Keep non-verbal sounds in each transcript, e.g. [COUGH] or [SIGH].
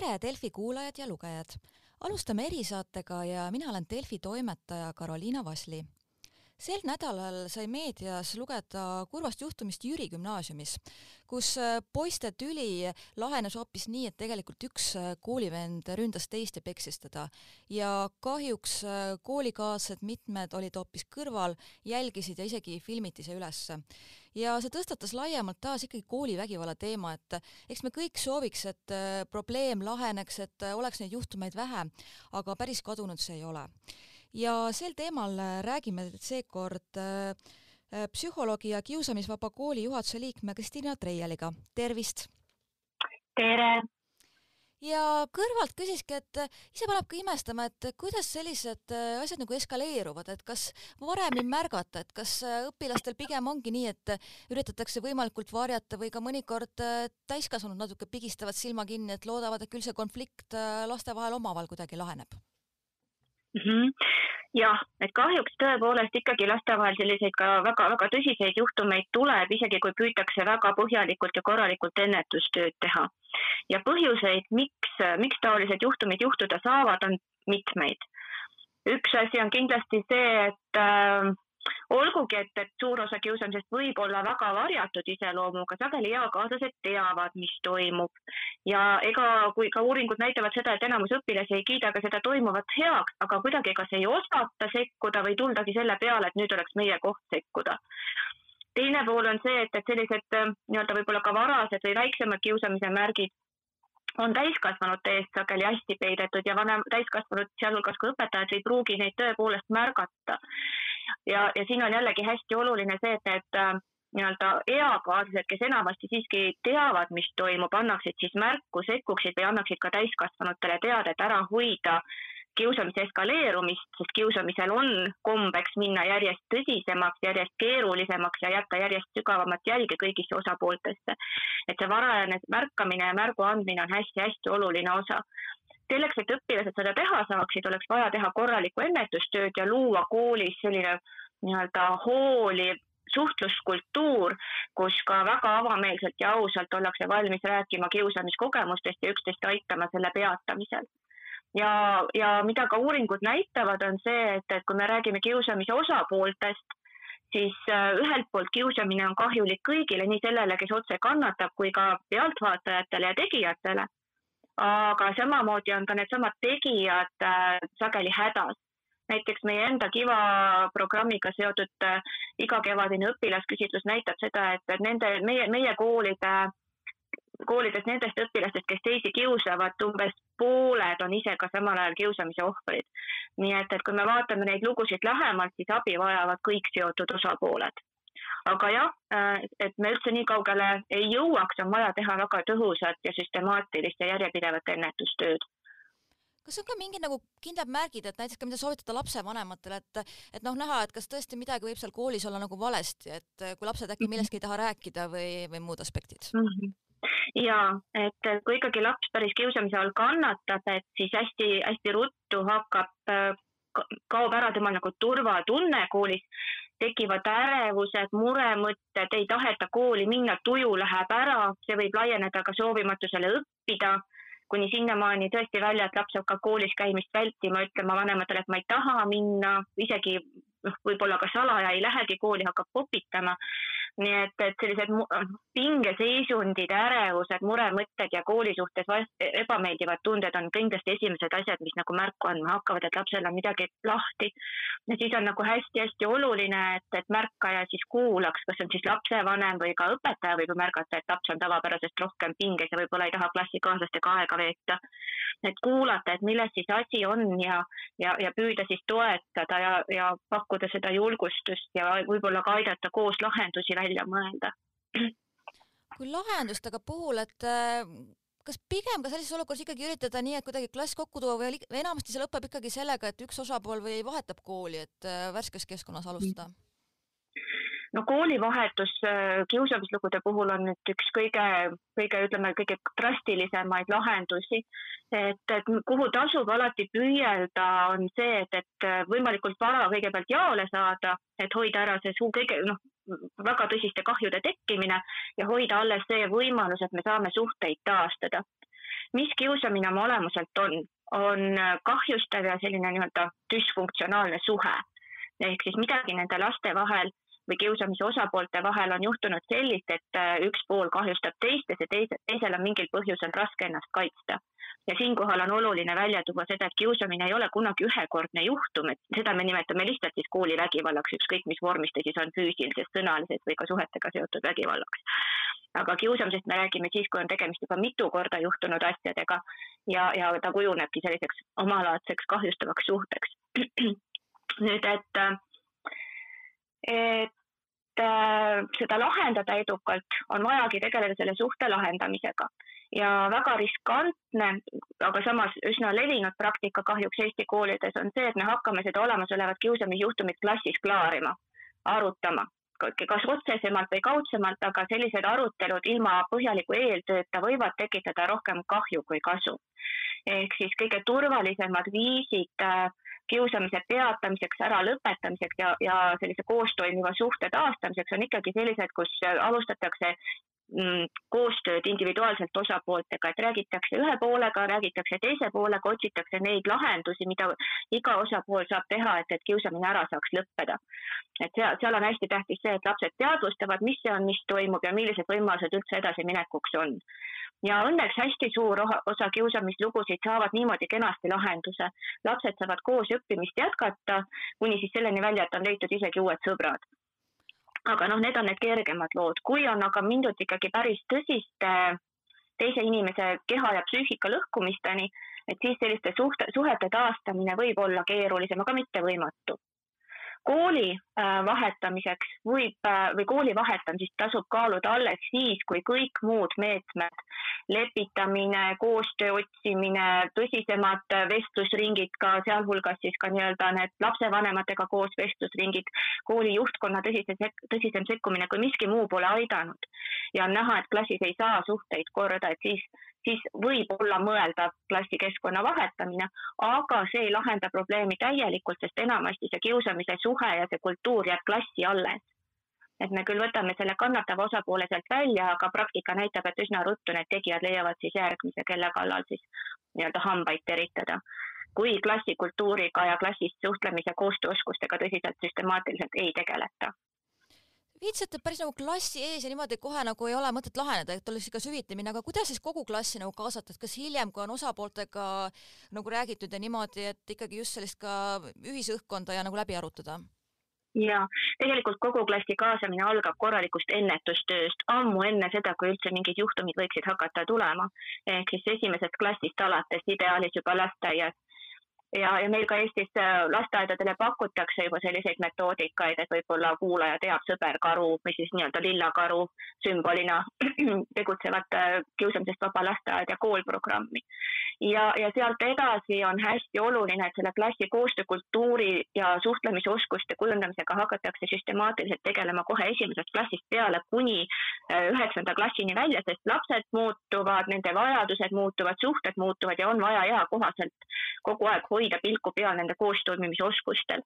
tere, Delfi kuulajad ja lugejad! alustame erisaatega ja mina olen Delfi toimetaja Karoliina Vasli sel nädalal sai meedias lugeda kurvast juhtumist Jüri gümnaasiumis, kus äh, poiste tüli lahenes hoopis nii, et tegelikult üks äh, koolivend ründas teist ja peksis teda. ja kahjuks äh, koolikaaslased, mitmed olid hoopis kõrval, jälgisid ja isegi filmiti see ülesse. ja see tõstatas laiemalt taas ikkagi koolivägivalla teema, et eks me kõik sooviks, et probleem laheneks, et oleks neid juhtumeid vähe, aga päris kadunud see ei ole ja sel teemal äh, räägime seekord äh, äh, psühholoogi ja Kiusamisvaba Kooli juhatuse liikme Kristiina Treieliga, tervist! tere! ja kõrvalt küsiski, et ise paneb ka imestama, et kuidas sellised asjad nagu eskaleeruvad, et kas varem ei märgata, et kas õpilastel pigem ongi nii, et üritatakse võimalikult varjata või ka mõnikord täiskasvanud natuke pigistavad silma kinni, et loodavad, et küll see konflikt laste vahel omavahel kuidagi laheneb mm. -hmm. jah, et kahjuks tõepoolest ikkagi laste vahel selliseid ka väga-väga tõsiseid juhtumeid tuleb, isegi kui püütakse väga põhjalikult ja korralikult ennetustööd teha. ja põhjuseid, miks, miks taolised juhtumid juhtuda saavad, on mitmeid. üks asi on kindlasti see, et äh, olgugi, et, et suur osa kiusamisest võib olla väga varjatud iseloomuga, sageli eakaaslased teavad, mis toimub. ja ega, kui ka uuringud näitavad seda, et enamus õpilasi ei kiida ka seda toimuvat heaks, aga kuidagi kas ei osata sekkuda või tuldagi selle peale, et nüüd oleks meie koht sekkuda teine pool on see, et, et sellised nii-öelda võib-olla ka varased või väiksemad kiusamise märgid on täiskasvanute eest sageli hästi peidetud ja vanem, täiskasvanud, sealhulgas ka õpetajad ei pruugi neid tõepoolest märgata ja, ja siin on jällegi hästi oluline see, et need äh, nii-öelda eakaaslased, kes enamasti siiski teavad, mis toimub, annaksid siis märku, sekkuksid või annaksid ka täiskasvanutele teada, et ära hoida kiusamise eskaleerumist, sest kiusamisel on kombeks minna järjest tõsisemaks, järjest keerulisemaks ja jätta järjest sügavamat jälge kõigisse osapooltesse. et see varajane märkamine ja märgu andmine on hästi-hästi oluline osa selleks, et õpilased seda teha saaksid, oleks vaja teha korralikku ennetustööd ja luua koolis selline nii-öelda hooliv suhtluskultuur, kus ka väga avameelselt ja ausalt ollakse valmis rääkima kiusamiskogemustest ja üksteist aitama selle peatamisel. ja, ja mida ka uuringud näitavad, on see, et, et kui me räägime kiusamise osapooltest, siis äh, ühelt poolt kiusamine on kahjulik kõigile, nii sellele, kes otse kannatab, kui ka pealtvaatajatele ja tegijatele aga samamoodi on ka needsamad tegijad äh, sageli hädas. näiteks meie enda Kiva programmiga seotud äh, igakevadine õpilasküsitlus näitab seda, et, nende, meie, meie koolide, koolides nendest õpilastest, kes teisi kiusavad, umbes pooled on ise ka samal ajal kiusamise ohvrid. nii et, et kui me vaatame neid lugusid lähemalt, siis abi vajavad kõik seotud osapooled aga jah, äh, et me üldse nii kaugele ei jõuaks, on vaja teha väga tõhusat ja süstemaatilist ja järjepidevat ennetustööd kas on ka mingid nagu kindlad märgid, et näiteks ka mida soovitada lapsevanematele, et, et noh, näha, et kas tõesti midagi võib seal koolis olla nagu valesti, et kui lapsed äkki mhm. millestki ei taha rääkida või, või muud aspektid mm? -hmm ja et kui ikkagi laps päris kiusamise all kannatab, et siis hästi-hästi ruttu hakkab, kaob ära tema nagu turvatunne koolis tekivad ärevused, muremõtted, ei taheta kooli minna, tuju läheb ära, see võib laieneda ka soovimatusele õppida, kuni sinnamaani tõesti välja, et laps hakkab koolis käimist vältima, ütlema vanematele, et ma ei taha minna, isegi noh, võib-olla ka salaja ei lähegi kooli, hakkab popitama nii et, et sellised pingeseisundid, ärevused, muremõtted ja kooli suhtes ebameeldivad tunded on kindlasti esimesed asjad, mis nagu märku andma hakkavad, et lapsel on midagi lahti. ja siis on nagu hästi-hästi oluline, et, et märkaja siis kuulaks, kas on siis lapsevanem või ka õpetaja võib ju märgata, et laps on tavapärasest rohkem pinges ja võib-olla ei taha klassikaaslastega aega veeta. et kuulata, et milles siis asi on ja, ja, ja püüda siis toetada ja, ja pakkuda seda julgustust ja võib-olla ka aidata koos lahendusi välja mõelda. kui lahendustega puhul, et äh, kas pigem ka sellises olukorras ikkagi üritada nii, et kuidagi klass kokku tuua või enamasti see lõpeb ikkagi sellega, et üks osapool või vahetab kooli, et äh, värskes keskkonnas alustada? no koolivahetus äh, kiusamislugude puhul on nüüd üks kõige, kõige ütleme, kõige drastilisemaid lahendusi. et, et kuhu tasub alati püüelda, on see, et, et võimalikult vara kõigepealt jaole saada, et hoida ära see suu kõige noh, väga tõsiste kahjude tekkimine ja hoida alles see võimalus, et me saame suhteid taastada mis kiusamine oma olemuselt on, on kahjustav ja selline nii-öelda düsfunktsionaalne suhe. ehk siis midagi nende laste vahel või kiusamise osapoolte vahel on juhtunud sellist, et äh, üks pool kahjustab teist ja see teise, teisel on mingil põhjusel raske ennast kaitsta. Ja siinkohal on oluline välja tuua seda, et kiusamine ei ole kunagi ühekordne juhtum, et seda me nimetame lihtsalt siis koolivägivallaks, ükskõik mis vormis ta siis on, füüsilisest, sõnalisest või ka suhetega seotud vägivallaks. aga kiusamisest me räägime siis, kui on tegemist juba mitu korda juhtunud asjadega ja, ja ta kujunebki selliseks omalaadseks kahjustavaks suhteks. [CLEARS THROAT] nüüd, et et seda lahendada edukalt, on vajagi tegeleda selle suhte lahendamisega ja väga riskantne, aga samas üsna levinud praktika kahjuks Eesti koolides on see, et me hakkame seda olemasolevat kiusamisjuhtumit klassis klaarima, arutama, kas otsesemalt või kaudsemalt, aga sellised arutelud ilma põhjaliku eeltööta võivad tekitada rohkem kahju kui kasu. ehk siis kõige turvalisemad viisid äh, kiusamise peatamiseks, äralõpetamiseks ja, ja sellise koostoimiva suhte taastamiseks on ikkagi sellised, kus alustatakse mm, koostööd individuaalselt osapooltega, et räägitakse ühe poolega, räägitakse teise poolega, otsitakse neid lahendusi, mida iga osapool saab teha, et, et kiusamine ära saaks lõppeda. et seal, seal on hästi tähtis see, et lapsed teadvustavad, mis see on, mis toimub ja millised võimalused üldse edasiminekuks on ja õnneks hästi suur osa kiusamislugusid saavad niimoodi kenasti lahenduse. lapsed saavad koos õppimist jätkata, kuni siis selleni välja, et on leitud isegi uued sõbrad. Aga noh, need on need kergemad lood, kui on aga mindud ikkagi päris tõsiste teise inimese keha ja psüühika lõhkumisteni, et siis selliste suhte, suhete taastamine võib olla keerulisem, aga mitte võimatu. Kooli äh, vahetamiseks võib äh, või kooli vahetamist tasub kaaluda alles siis, kui kõik muud meetmed, lepitamine, koostöö otsimine, tõsisemad vestlusringid ka, sealhulgas siis ka nii-öelda need lapsevanematega koos vestlusringid, kooli juhtkonna tõsise, tõsisem sekkumine, kui miski muu pole aidanud ja on näha, et klassis ei saa suhteid korda, et siis siis võib olla mõeldav klassikeskkonna vahetamine, aga see ei lahenda probleemi täielikult, sest enamasti see kiusamise suhe ja see kultuur jääb klassi alles. Et me küll võtame selle kannatava osapoole sealt välja, aga praktika näitab, et üsna ruttu need tegijad leiavad siis järgmise, kelle kallal siis nii-öelda hambaid teritada kui klassikultuuriga ja klassis suhtlemise koostööoskustega tõsiselt süstemaatiliselt ei tegeleta viitsite päris nagu klassi ees ja niimoodi kohe nagu ei ole mõtet laheneda, et oleks ikka süviti minna, aga kuidas siis kogu klassi nagu kaasata, et kas hiljem, kui on osapooltega nagu räägitud ja niimoodi, et ikkagi just sellist ka ühisõhkkonda ja nagu läbi arutada? Ja tegelikult kogu klassi kaasamine algab korralikust ennetustööst ammu enne seda, kui üldse mingid juhtumid võiksid hakata tulema. ehk siis esimesest klassist alates, ideaalis juba lasteaias ja, ja meil ka Eestis äh, lasteaedadele pakutakse juba selliseid metoodikaid, et võib-olla kuulaja teab sõberkaru või siis nii-öelda lillakaru sümbolina [CLEARS THROAT] tegutsevat äh, kiusamisest vaba lasteaed ja koolprogrammi. ja, ja sealt edasi on hästi oluline, et selle klassi koostöökultuuri ja suhtlemisoskuste kujundamisega hakatakse süstemaatiliselt tegelema kohe esimesest klassist peale kuni üheksanda klassini välja, sest lapsed muutuvad, nende vajadused muutuvad, suhted muutuvad ja on vaja eakohaselt kogu aeg hoida pilku peal nende koostoimimisoskustel.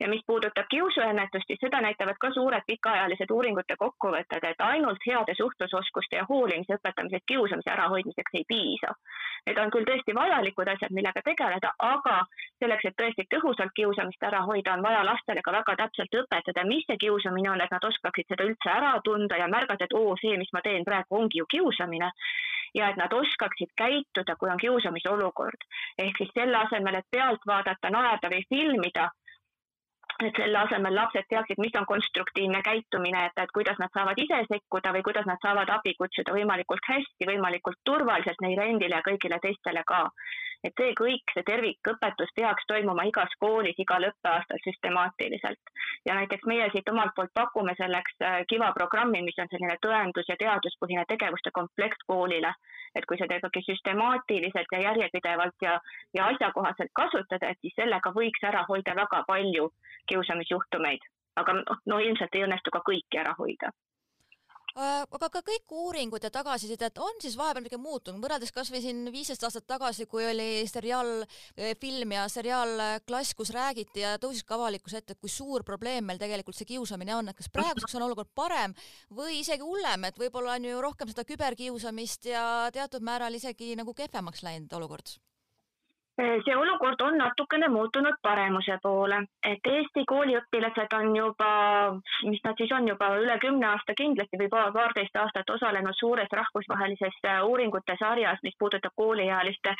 Ja mis puudutab kiusuennetust, siis seda näitavad ka suured pikaajalised uuringute kokkuvõtted, et ainult heade suhtlusoskuste ja hoolimise õpetamisest kiusamise ärahoidmiseks ei piisa. Need on küll tõesti vajalikud asjad, millega tegeleda, aga selleks, et tõesti tõhusalt kiusamist ära hoida, on vaja lastele ka väga täpselt õpetada, mis see kiusamine on, et nad oskaksid seda üldse ära tunda ja märgata, et oo, see, mis ma teen praegu, ongi ju kiusamine ja et nad oskaksid käituda, kui on kiusamise olukord. ehk siis selle asemel, et pealt vaadata, naerda või filmida, et selle asemel lapsed teaksid, mis on konstruktiivne käitumine, et, et kuidas nad saavad ise sekkuda või kuidas nad saavad abi kutsuda võimalikult hästi, võimalikult turvaliselt neile endile ja kõigile teistele ka et see kõik, see tervikõpetus peaks toimuma igas koolis igal õppeaastal süstemaatiliselt. ja näiteks meie siit omalt poolt pakume selleks äh, Kiva programmi, mis on selline tõendus- ja teaduspõhine tegevuste komplekt koolile. et kui seda ikkagi süstemaatiliselt ja järjepidevalt ja, ja asjakohaselt kasutada, et siis sellega võiks ära hoida väga palju kiusamisjuhtumeid, aga noh, no ilmselt ei õnnestu ka kõiki ära hoida aga ka kõik uuringud ja tagasisidet on siis vahepeal midagi muutunud, võrreldes kas või siin viisteist aastat tagasi, kui oli seriaal, äh, film ja seriaal äh, Klass, kus räägiti ja tõusis ka avalikkuse ette, et kui suur probleem meil tegelikult see kiusamine on, et kas praeguseks on olukord parem või isegi hullem, et võib-olla on ju rohkem seda küberkiusamist ja teatud määral isegi nagu kehvemaks läinud olukord see olukord on natukene muutunud paremuse poole, et Eesti kooliõpilased on juba, mis nad siis on juba üle kümne aasta kindlasti või paarteist aastat osalenud suures rahvusvahelises äh, uuringute sarjas, mis puudutab kooliealiste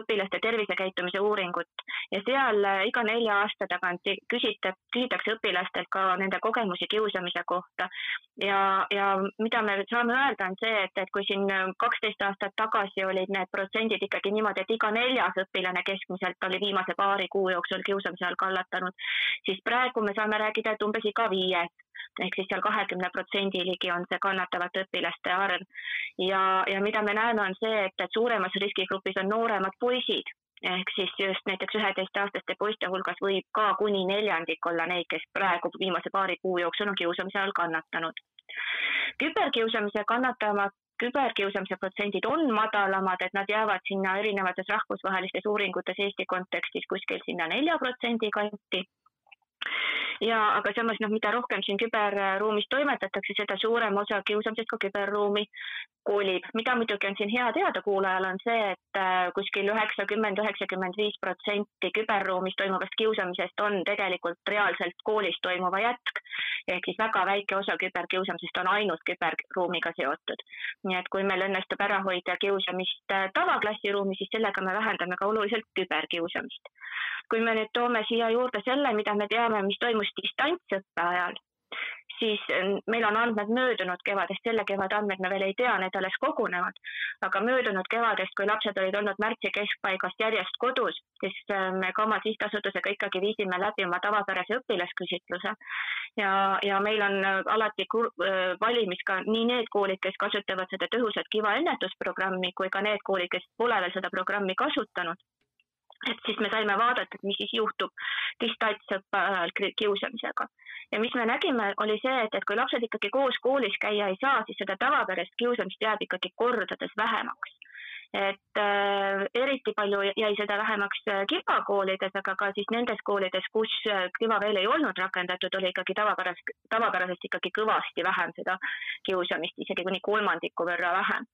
õpilaste tervisekäitumise uuringut. Ja seal äh, iga nelja aasta tagant küsite, küsitakse õpilastelt ka nende kogemusi kiusamise kohta. Ja, ja mida me saame öelda, on see, et, et kui siin kaksteist aastat tagasi olid need protsendid ikkagi niimoodi, et iga neljas õpilane õpilane keskmiselt oli viimase paari kuu jooksul kiusamise all kannatanud, siis praegu me saame rääkida, et umbes iga viies ehk siis seal kahekümne protsendi ligi on see kannatavate õpilaste arv. ja, ja mida me näeme, on see, et, et suuremas riskigrupis on nooremad poisid, ehk siis just näiteks üheteistaastaste poiste hulgas võib ka kuni neljandik olla neid, kes praegu viimase paari kuu jooksul on kiusamise all kannatanud. küberkiusamise kannatamad küberkiusamise protsendid on madalamad, et nad jäävad sinna erinevates rahvusvahelistes uuringutes Eesti kontekstis kuskil sinna nelja protsendi kanti ja aga samas noh, mida rohkem siin küberruumis toimetatakse, seda suurem osa kiusamisest ka küberruumi kolib. mida muidugi on siin hea teada kuulajal, on see, et äh, kuskil üheksakümmend, üheksakümmend viis protsenti küberruumis toimuvast kiusamisest on tegelikult reaalselt koolis toimuva jätk. Ehk siis väga väike osa küberkiusamisest on ainult küberruumiga seotud. nii et kui meil õnnestub ära hoida kiusamist äh, tavaklassiruumis, siis sellega me vähendame ka oluliselt küberkiusamist kui me nüüd toome siia juurde selle, mida me teame, mis toimus distantsõppe ajal, siis meil on andmed möödunud kevadest, selle kevade andmed me veel ei tea, need alles kogunevad. aga möödunud kevadest, kui lapsed olid olnud märtsi keskpaigast järjest kodus, siis me ka oma sihtasutusega ikkagi viisime läbi oma tavapärase õpilasküsitluse. ja, ja meil on alati valimis ka nii need koolid, kes kasutavad seda tõhusat kiva ennetusprogrammi, kui ka need koolid, kes pole veel seda programmi kasutanud et siis me saime vaadata, et mis siis juhtub distantsõppe ajal kiusamisega. ja mis me nägime, oli see, et, et kui lapsed ikkagi koos koolis käia ei saa, siis seda tavapärast kiusamist jääb ikkagi kordades vähemaks. et äh, eriti palju jäi seda vähemaks äh, kivakoolides, aga ka siis nendes koolides, kus äh, kiva veel ei olnud rakendatud, oli ikkagi tavapärast, tavapärasest ikkagi kõvasti vähem seda kiusamist, isegi kuni kolmandiku võrra vähem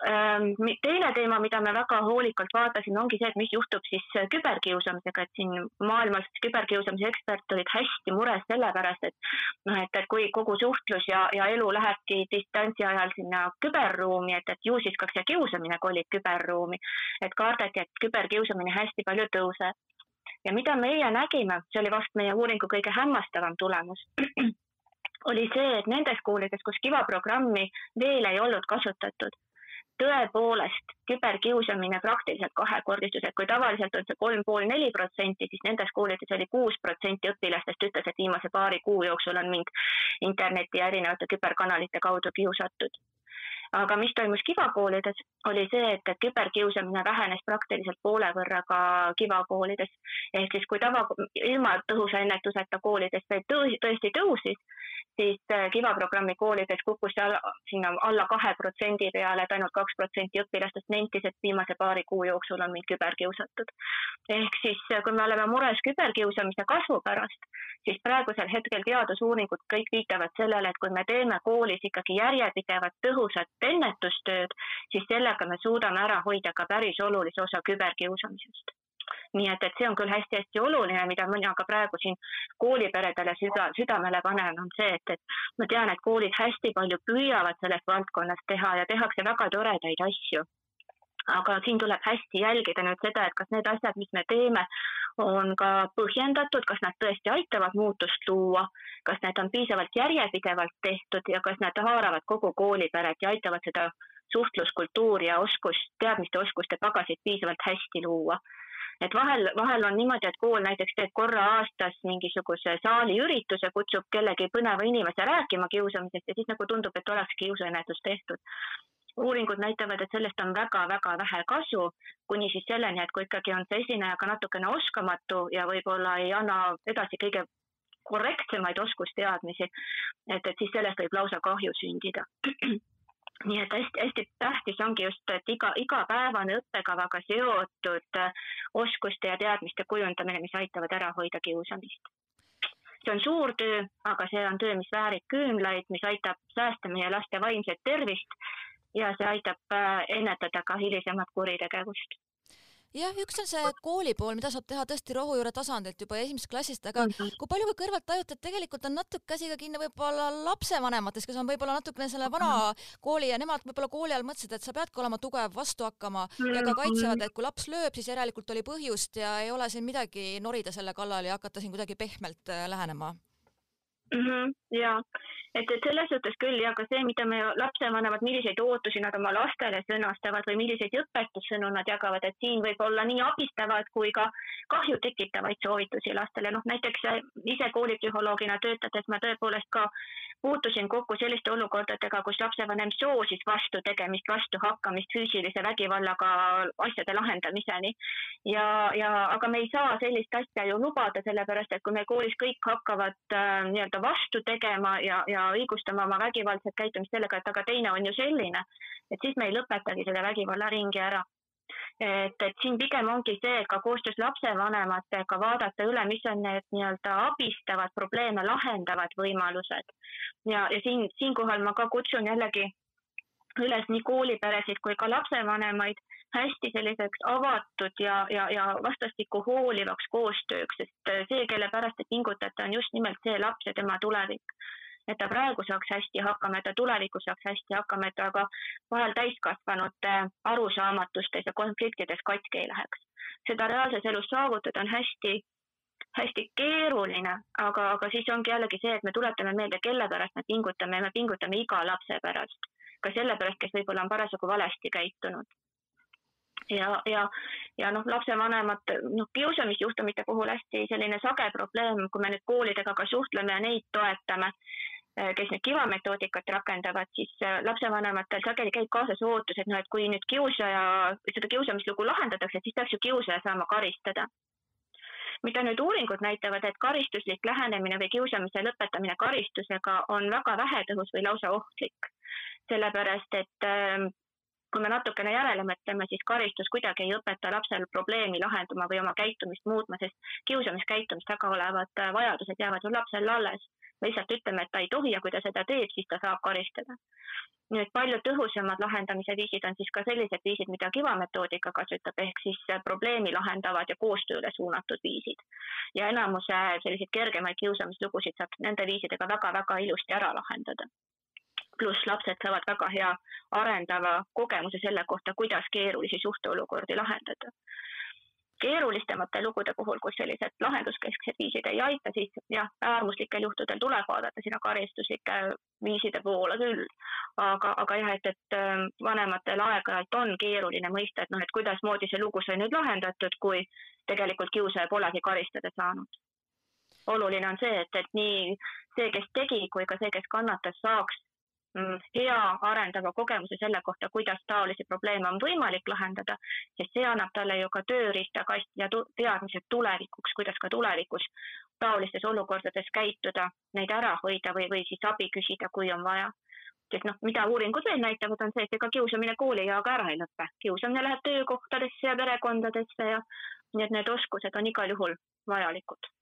teine teema, mida me väga hoolikalt vaatasime, ongi see, et mis juhtub siis äh, küberkiusamisega, et siin maailmas küberkiusamise ekspert olid hästi mures sellepärast, et noh, et, et kui kogu suhtlus ja, ja elu lähebki distantsi ajal sinna küberruumi, et, et ju siis ka see kiusamine kolib küberruumi. et kardeti, et küberkiusamine hästi palju tõuseb. ja mida meie nägime, see oli vast meie uuringu kõige hämmastavam tulemus [CLEARS THROAT] oli see, et nendes koolides, kus Kiva programmi veel ei olnud kasutatud tõepoolest küberkiusamine praktiliselt kahekordistus, et kui tavaliselt on see kolm pool neli protsenti, siis nendes koolides oli kuus protsenti õpilastest ütles, et viimase paari kuu jooksul on mind interneti ja erinevate küberkanalite kaudu kiusatud. aga mis toimus kivakoolides, oli see, et, küberkiusamine vähenes praktiliselt poole võrra ka kivakoolides. ehk siis kui tava, ilma tõhusa ennetuseta koolides veel tõesti tõusis, siis äh, Kiva programmi koolides kukkus see alla, sinna alla kahe protsendi peale, et ainult kaks protsenti õpilastest nentis, et viimase paari kuu jooksul on mind küberkiusatud. ehk siis, äh, kui me oleme mures küberkiusamise kasvu pärast, siis praegusel hetkel teadusuuringud kõik viitavad sellele, et kui me teeme koolis ikkagi järjepidevat tõhusat ennetustööd, siis sellega me suudame ära hoida ka päris olulise osa küberkiusamisest nii et, et see on küll hästi-hästi oluline, mida mina ka praegu siin kooliperedele süda, südamele panen, on see, et, et ma tean, et koolid hästi palju püüavad selles valdkonnas teha ja tehakse väga toredaid asju. Aga siin tuleb hästi jälgida nüüd seda, et kas need asjad, mis me teeme, on ka põhjendatud, kas nad tõesti aitavad muutust luua, kas need on piisavalt järjepidevalt tehtud ja kas nad haaravad kogu kooliperet ja aitavad seda suhtluskultuuri ja oskust, teadmiste, oskuste pagasit piisavalt hästi luua et vahel, vahel on niimoodi, et kool näiteks teeb korra aastas mingisuguse saaliürituse, kutsub kellegi põneva inimese rääkima kiusamisest ja siis nagu tundub, et oleks kiusuennetus tehtud. Uuringud näitavad, et sellest on väga-väga vähe kasu, kuni siis selleni, et kui ikkagi on see esineja ka natukene oskamatu ja võib-olla ei anna edasi kõige korrektsemaid oskusteadmisi, et, et siis sellest võib lausa kahju sündida [CLEARS THROAT] nii et hästi-hästi tähtis ongi just, et iga, igapäevane õppekavaga seotud oskuste ja teadmiste kujundamine, mis aitavad ära hoida kiusamist. See on suur töö, aga see on töö, mis väärib küünlaid, mis aitab säästa meie laste vaimset tervist ja see aitab äh, ennetada ka hilisemat kuritegevust jah, üks on see kooli pool, mida saab teha tõesti rohujuure tasandilt juba esimesest klassist, aga -hmm. kui palju või kõrvalt tajuta, et tegelikult on natuke asi ka kinni võib-olla lapsevanemates, kes on võib-olla natukene selle vana -hmm. kooli ja nemad võib-olla kooli all mõtlesid, et sa peadki olema tugev, vastu hakkama ja ka kaitsevad, et kui laps lööb, siis järelikult oli põhjust ja ei ole siin midagi norida selle kallal ja hakata siin kuidagi pehmelt äh, lähenema mm. -hmm, ja, et, et selles suhtes küll ja ka see, mida me lapsevanemad, milliseid ootusi nad oma lastele sõnastavad või milliseid õpetussõnu nad jagavad, et siin võib olla nii abistavad kui ka kahju tekitavaid soovitusi lastele, noh näiteks ise koolipsühholoogina töötades ma tõepoolest ka puutusin kokku selliste olukordadega, kus lapsevanem soosis vastutegemist, vastuhakkamist füüsilise vägivallaga asjade lahendamiseni. ja, ja aga me ei saa sellist asja ju lubada, sellepärast et kui meil koolis kõik hakkavad äh, nii-öelda vastu tegema ja, ja õigustama oma vägivaldset käitumist sellega, et aga teine on ju selline, et siis me ei lõpetagi seda vägivallaringi ära et, et siin pigem ongi see, et ka koostöös lapsevanematega vaadata üle, mis on need nii-öelda abistavad probleeme lahendavad võimalused. ja, ja siin, siinkohal ma ka kutsun jällegi üles nii kooliperesid kui ka lapsevanemaid hästi selliseks avatud ja, ja, ja vastastikku hoolivaks koostööks, sest see, kelle pärast te pingutate, on just nimelt see laps ja tema tulevik et ta praegu saaks hästi hakkama, et ta tulevikus saaks hästi hakkama, et ta ka vahel täiskasvanute arusaamatustes ja konfliktides katki ei läheks. seda reaalses elus saavutada on hästi, hästi keeruline, aga, aga siis ongi jällegi see, et me tuletame meelde, kelle pärast me pingutame ja me pingutame iga lapse pärast. ka selle pärast, kes võib-olla on parasjagu valesti käitunud ja, ja, ja noh, lapsevanemad, noh, kiusamisjuhtumite puhul hästi selline sage probleem, kui me nüüd koolidega ka suhtleme ja neid toetame, Äh, kes nüüd kivametoodikat rakendavad, siis äh, lapsevanematel sageli käib kaasas ootus, et noh, et kui nüüd kiusaja, seda kiusamislugu lahendatakse, siis peaks ju kiusaja saama karistada. mida nüüd uuringud näitavad, et karistuslik lähenemine või kiusamise lõpetamine karistusega on väga vähetõhus või lausa ohtlik. sellepärast, et ähm, kui me natukene järele mõtleme, siis karistus kuidagi ei õpeta lapsel probleemi lahendama või oma käitumist muutma, sest kiusamiskäitumist taga olevad äh, vajadused jäävad ju lapsel alles me lihtsalt ütleme, et ta ei tohi ja kui ta seda teeb, siis ta saab karistada. nüüd palju tõhusamad lahendamise viisid on siis ka sellised viisid, mida kivametoodika kasutab, ehk siis probleemi lahendavad ja koostööle suunatud viisid. ja enamuse selliseid kergemaid kiusamislugusid saab nende viisidega väga-väga ilusti ära lahendada pluss lapsed saavad väga hea arendava kogemuse selle kohta, kuidas keerulisi suhteolukordi lahendada keerulisemate lugude puhul, kus sellised lahenduskesksed viisid ei aita, siis jah, äärmuslikel juhtudel tuleb vaadata sinna karistuslike viiside poole küll. aga, aga jah, et, et ähm, vanematel aeg-ajalt on keeruline mõista, et noh, et kuidasmoodi see lugu sai nüüd lahendatud, kui tegelikult kiusaja polegi karistada saanud. oluline on see, et, et nii see, kes tegi, kui ka see, kes kannatas, saaks hea arendava kogemuse selle kohta, kuidas taolisi probleeme on võimalik lahendada, sest see annab talle ju ka tööriistakast ja teadmised tulevikuks, kuidas ka tulevikus taolistes olukordades käituda, neid ära hoida või, või siis abi küsida, kui on vaja. sest noh, mida uuringud veel näitavad, on see, et ega kiusamine koolieaga ära ei lõpe, kiusamine läheb töökohtadesse ja perekondadesse ja nii et need oskused on igal juhul vajalikud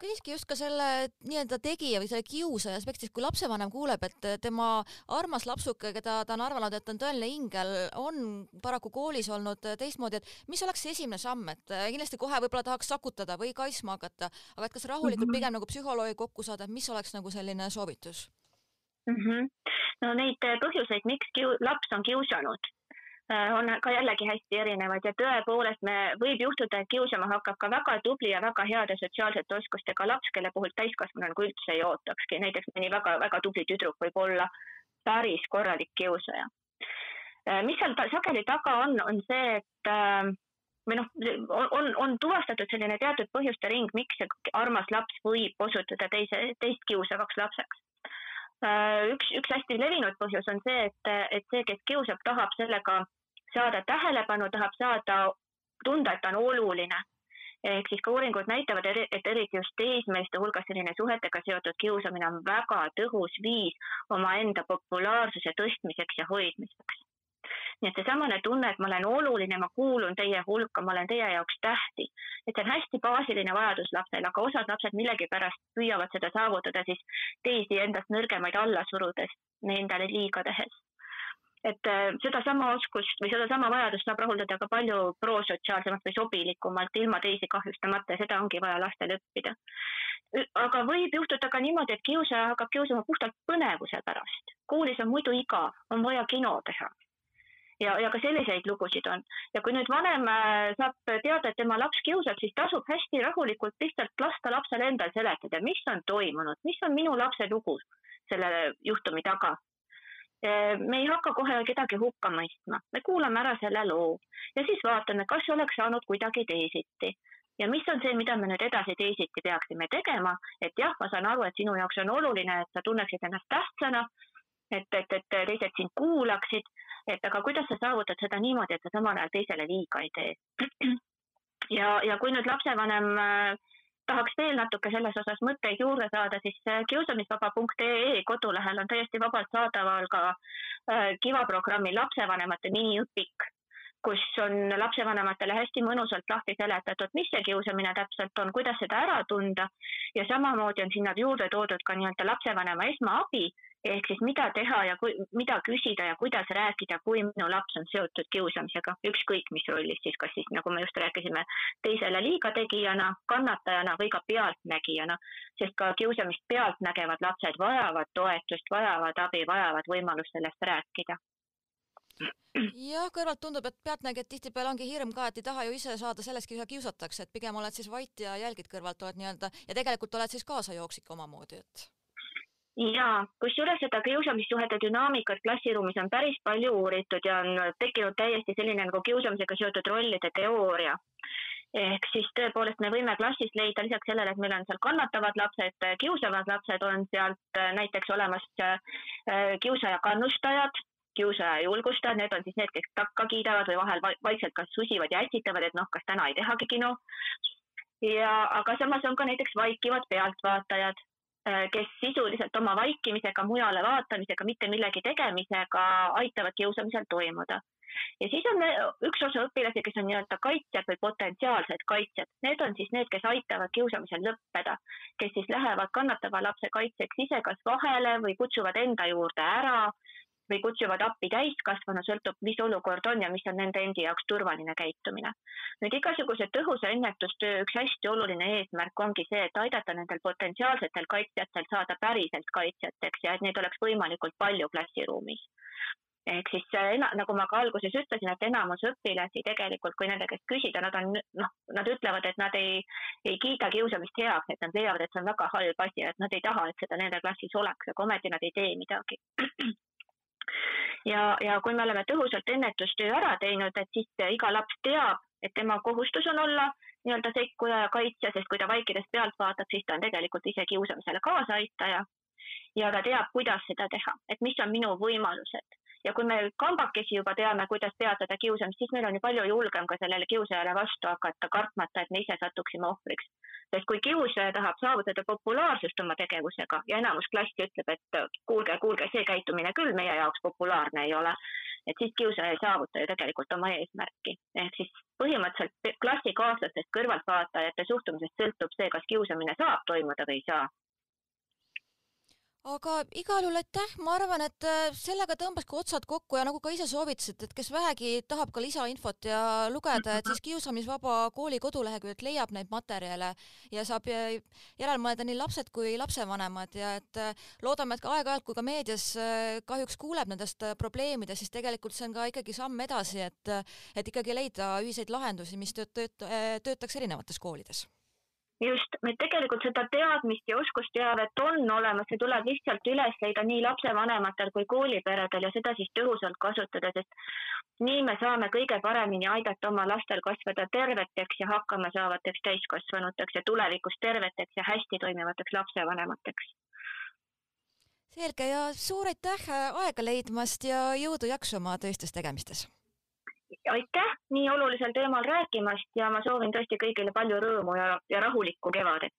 küsikski just ka selle nii-öelda tegija või selle kiusaja aspektist, kui lapsevanem kuuleb, et tema armas lapsuke, keda ta on arvanud, et on tõeline ingel, on paraku koolis olnud teistmoodi, et mis oleks see esimene samm, et kindlasti kohe võib-olla tahaks sakutada või kaitsma hakata, aga et kas rahulikult mm -hmm. pigem nagu psühholoogi kokku saada, et mis oleks nagu selline soovitus mm? -hmm. no neid põhjuseid, miks kiu-, laps on kiusanud Äh, on ka jällegi hästi erinevad ja tõepoolest me, võib juhtuda, et kiusama hakkab ka väga tubli ja väga heade sotsiaalsete oskustega laps, kelle puhul täiskasvanu nagu üldse ei ootakski, näiteks mõni väga-väga tubli tüdruk võib olla päris korralik kiusaja. Äh, mis seal ta, sageli taga on, on see, et äh, või noh, on, on tuvastatud selline teatud põhjuste ring, miks armas laps võib osutuda teise, teist kiusavaks lapseks üks, üks hästi levinud põhjus on see, et, et see, kes kiusab, tahab sellega saada tähelepanu, tahab saada, tunda, et ta on oluline. ehk siis ka uuringud näitavad, et eriti just teismeeste hulgas selline suhetega seotud kiusamine on väga tõhus viis omaenda populaarsuse tõstmiseks ja hoidmiseks. nii et seesamane tunne, et ma olen oluline, ma kuulun teie hulka, ma olen teie jaoks tähtis, et see on hästi baasiline vajadus lapsel, aga osad lapsed millegipärast püüavad seda saavutada siis teisi endast nõrgemaid alla surudes, endale liiga tehes et äh, sedasama oskust või sedasama vajadust saab rahuldada ka palju prosotsiaalsemalt või sobilikumalt, ilma teisi kahjustamata ja seda ongi vaja lastel õppida. aga võib juhtuda ka niimoodi, et kiusaja hakkab kiusama puhtalt põnevuse pärast. koolis on muidu igav, on vaja kino teha. ja, ja ka selliseid lugusid on. ja kui nüüd vanem äh, saab teada, et tema laps kiusab, siis tasub hästi rahulikult lihtsalt lasta lapsele endal seletada, mis on toimunud, mis on minu lapse lugu selle juhtumi taga me ei hakka kohe kedagi hukka mõistma, me kuulame ära selle loo ja siis vaatame, kas oleks saanud kuidagi teisiti. Ja mis on see, mida me nüüd edasi teisiti peaksime tegema, et jah, ma saan aru, et sinu jaoks on oluline, et sa tunneksid ennast tähtsana, et, et, et teised sind kuulaksid, et aga kuidas sa saavutad seda niimoodi, et sa samal ajal teisele liiga ei tee. [CLEARS THROAT] ja, ja kui nüüd lapsevanem äh, tahaks veel natuke selles osas mõtteid juurde saada, siis kiusamisvaba.ee kodulehel on täiesti vabalt saadaval ka äh, Kiva programmi lapsevanemate miniõpik, kus on lapsevanematele hästi mõnusalt lahti seletatud, mis see kiusamine täpselt on, kuidas seda ära tunda. Ja samamoodi on sinna juurde toodud ka nii-öelda lapsevanema esmaabi ehk siis mida teha ja kui, mida küsida ja kuidas rääkida, kui minu laps on seotud kiusamisega, ükskõik mis rollis siis, kas siis nagu me just rääkisime, teisele liiga tegijana, kannatajana või ka pealtnägijana, sest ka kiusamist pealt nägevad lapsed vajavad toetust, vajavad abi, vajavad võimalust sellest rääkida. Jah, kõrvalt tundub, et pealtnägijad tihtipeale ongi hirm ka, et ei taha ju ise saada sellest, keda kiusatakse, et pigem oled siis vait ja jälgid kõrvalt, oled nii-öelda ja tegelikult oled siis kaasajooksik omamoodi, et jaa, kusjuures seda kiusamissuhete dünaamikat klassiruumis on päris palju uuritud ja on tekkinud täiesti selline nagu kiusamisega seotud rollide teooria. ehk siis tõepoolest me võime klassis leida lisaks sellele, et meil on seal kannatavad lapsed, kiusavad lapsed, on sealt näiteks olemas äh, kiusaja kannustajad, kiusaja julgustajad, need on siis need, kes takka kiidavad või vahel vaikselt kas susivad ja ätsitavad, et noh, kas täna ei tehagi kino. ja, aga samas on ka näiteks vaikivad pealtvaatajad Äh, kes sisuliselt oma vaikimisega, mujale vaatamisega, mitte millegi tegemisega aitavad kiusamisel toimuda. ja siis on üks osa õpilasi, kes on nii-öelda kaitsjad või potentsiaalsed kaitsjad. Need on siis need, kes aitavad kiusamisel lõppeda, kes siis lähevad kannatava lapse kaitseks ise kas vahele või kutsuvad enda juurde ära või kutsuvad appi täiskasvanu, sõltub, mis olukord on ja mis on nende endi jaoks turvaline käitumine. nüüd igasuguse tõhusa ennetustöö üks hästi oluline eesmärk ongi see, et aidata nendel potentsiaalsetel kaitsjatel saada päriselt kaitsjateks ja et neid oleks võimalikult palju klassiruumis ehk siis nagu ma ka alguses ütlesin, et enamus õpilasi tegelikult, kui nende käest küsida, nad on noh, nad ütlevad, et nad ei, ei kiida kiusamist heaks, et nad leiavad, et see on väga halb asi, et nad ei taha, et seda nende klassis oleks, aga ometi nad ei tee midagi ja, ja kui me oleme tõhusalt ennetustöö ära teinud, et siis iga laps teab, et tema kohustus on olla nii-öelda sekkuja ja kaitsja, sest kui ta vaikides pealt vaatab, siis ta on tegelikult ise kiusamisele kaasaaitaja. ja ta teab, kuidas seda teha, et mis on minu võimalused ja kui me kambakesi juba teame, kuidas peatada kiusamist, siis meil on ju palju julgem ka sellele kiusajale vastu hakata, kartmata, et me ise satuksime ohvriks sest kui kiusaja tahab saavutada populaarsust oma tegevusega ja enamus klassi ütleb, et kuulge, kuulge, see käitumine küll meie jaoks populaarne ei ole, et siis kiusaja ei saavuta ju tegelikult oma eesmärki. ehk siis põhimõtteliselt klassikaaslastest kõrvaltvaatajate suhtumisest sõltub see, kas kiusamine saab toimuda või ei saa aga igal juhul aitäh, ma arvan, et äh, sellega tõmbaski otsad kokku ja nagu ka ise soovitasite, et kes vähegi tahab ka lisainfot ja lugeda, et siis Kiusamisvaba Kooli koduleheküljelt leiab neid materjale ja saab äh, järele mõelda nii lapsed kui lapsevanemad ja et äh, loodame, et ka aeg-ajalt, kui ka meedias kahjuks kuuleb nendest probleemidest, siis tegelikult see on ka ikkagi samm edasi, et, et ikkagi leida ühiseid lahendusi, mis tööt-, tööt-, töötaks erinevates koolides just, meil tegelikult seda teadmist ja oskusteavet on olemas, see tuleb lihtsalt üles leida nii lapsevanematel kui kooliperedel ja seda siis tõhusalt kasutada, sest nii me saame kõige paremini aidata oma lastel kasvada terveteks ja hakkama saavateks täiskasvanuteks ja tulevikus terveteks ja hästi toimivateks lapsevanemateks. selge ja suur aitäh aega leidmast ja jõudu-jaksu oma tõistes tegemistes! Aitäh nii olulisel teemal rääkimast ja ma soovin tõesti kõigile palju rõõmu ja, ja rahulikku kevadet